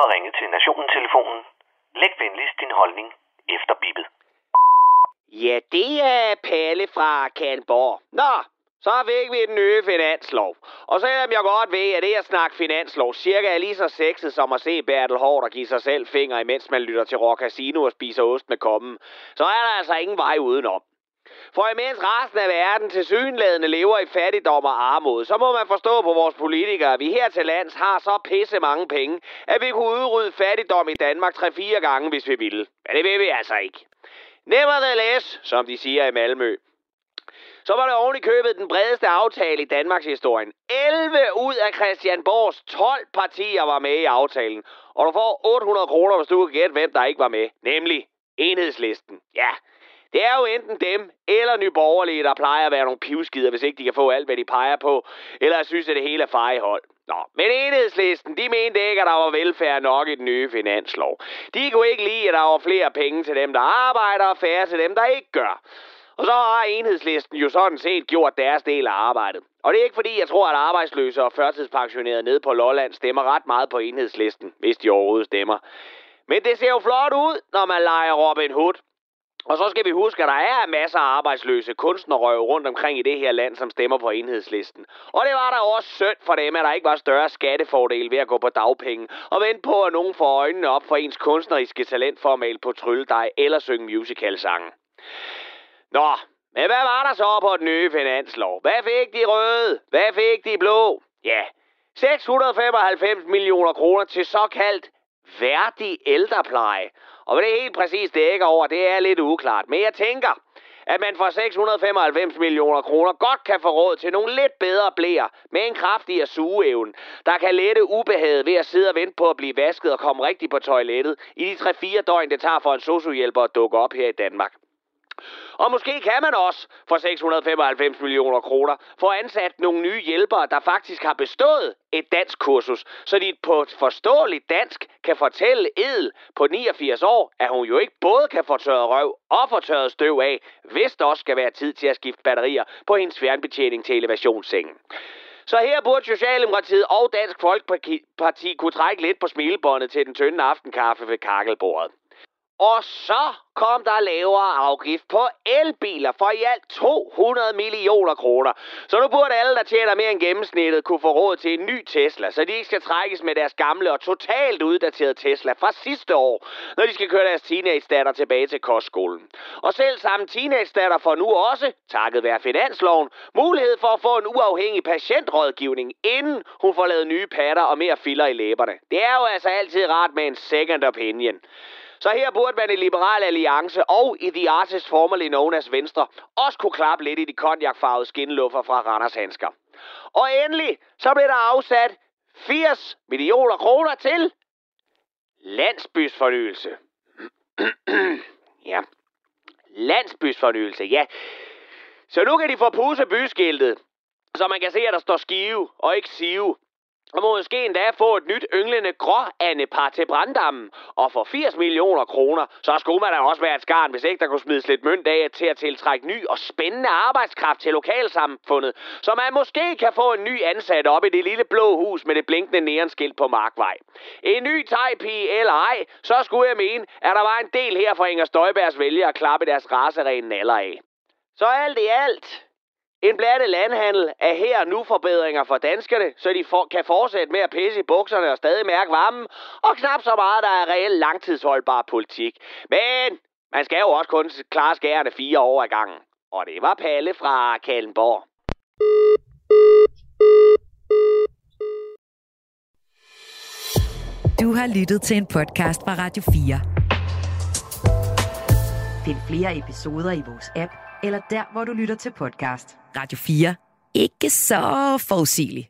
har ringet til Nationen-telefonen. Læg venligst din holdning efter bippet. Ja, det er Palle fra Kanborg. Nå, så fik vi den nye finanslov. Og selvom jeg godt ved, at det at snakke finanslov cirka er lige så sexet som at se Bertel Hård og give sig selv fingre, imens man lytter til Rock Casino og spiser ost med kommen, så er der altså ingen vej udenom. For imens resten af verden til synlædende lever i fattigdom og armod, så må man forstå på vores politikere, at vi her til lands har så pisse mange penge, at vi kunne udrydde fattigdom i Danmark 3-4 gange, hvis vi ville. Men det vil vi altså ikke. Nevertheless, som de siger i Malmø, så var det oven i købet den bredeste aftale i Danmarks historien. 11 ud af Christianborgs 12 partier var med i aftalen. Og du får 800 kroner, hvis du kan gætte, hvem der ikke var med. Nemlig enhedslisten. Ja, det er jo enten dem eller nyborgerlige, der plejer at være nogle pivskider, hvis ikke de kan få alt, hvad de peger på. Eller synes, at det hele er fejhold. Nå, men enhedslisten, de mente ikke, at der var velfærd nok i den nye finanslov. De kunne ikke lide, at der var flere penge til dem, der arbejder, og færre til dem, der ikke gør. Og så har enhedslisten jo sådan set gjort deres del af arbejdet. Og det er ikke fordi, jeg tror, at arbejdsløse og førtidspensionerede nede på Lolland stemmer ret meget på enhedslisten, hvis de overhovedet stemmer. Men det ser jo flot ud, når man leger Robin Hood. Og så skal vi huske, at der er masser af arbejdsløse kunstnerrøve rundt omkring i det her land, som stemmer på enhedslisten. Og det var der også synd for dem, at der ikke var større skattefordel ved at gå på dagpenge og vente på, at nogen får øjnene op for ens kunstneriske talent for at male på trylledej eller synge musicalsange. Nå, men hvad var der så på den nye finanslov? Hvad fik de røde? Hvad fik de blå? Ja, 695 millioner kroner til såkaldt værdig ældrepleje. Og hvad det helt præcis dækker over, det er lidt uklart. Men jeg tænker, at man for 695 millioner kroner godt kan få råd til nogle lidt bedre blæer med en kraftigere sugeevne, der kan lette ubehaget ved at sidde og vente på at blive vasket og komme rigtigt på toilettet i de 3-4 døgn, det tager for en sociohjælper at dukke op her i Danmark. Og måske kan man også for 695 millioner kroner få ansat nogle nye hjælpere, der faktisk har bestået et dansk kursus, så de på et forståeligt dansk kan fortælle Edel på 89 år, at hun jo ikke både kan få tørret røv og få tørret støv af, hvis der også skal være tid til at skifte batterier på hendes fjernbetjening til elevationssengen. Så her burde Socialdemokratiet og Dansk Folkeparti kunne trække lidt på smilebåndet til den tynde aftenkaffe ved kakkelbordet. Og så kom der lavere afgift på elbiler for i alt 200 millioner kroner. Så nu burde alle, der tjener mere end gennemsnittet, kunne få råd til en ny Tesla, så de ikke skal trækkes med deres gamle og totalt uddaterede Tesla fra sidste år, når de skal køre deres teenage-datter tilbage til kostskolen. Og selv samme teenage-datter får nu også, takket være finansloven, mulighed for at få en uafhængig patientrådgivning, inden hun får lavet nye patter og mere filler i læberne. Det er jo altså altid rart med en second opinion. Så her burde man i Liberal Alliance og i The Artist formerly known as Venstre også kunne klappe lidt i de konjakfarvede skinluffer fra Randers Handsker. Og endelig så blev der afsat 80 millioner kroner til landsbysfornyelse. ja, landsbysfornyelse, ja. Så nu kan de få puse byskiltet, så man kan se, at der står skive og ikke sive og måske endda få et nyt ynglende gråandepar til branddammen. Og for 80 millioner kroner, så skulle man da også være et skarn, hvis ikke der kunne smides lidt mønt af til at tiltrække ny og spændende arbejdskraft til lokalsamfundet. Så man måske kan få en ny ansat op i det lille blå hus med det blinkende neonskilt på Markvej. En ny tegpige eller ej, så skulle jeg mene, at der var en del her for Inger Støjbergs vælgere at klappe deres raserene naller af. Så alt i alt, en blandet landhandel er her nu forbedringer for danskerne, så de for, kan fortsætte med at pisse i bukserne og stadig mærke varmen, og knap så meget, der er reelt langtidsholdbar politik. Men man skal jo også kun klare skærende fire år ad gangen. Og det var Palle fra Kallenborg. Du har lyttet til en podcast fra Radio 4. Find flere episoder i vores app, eller der, hvor du lytter til podcast. Radio 4. Ikke så forudsigelig.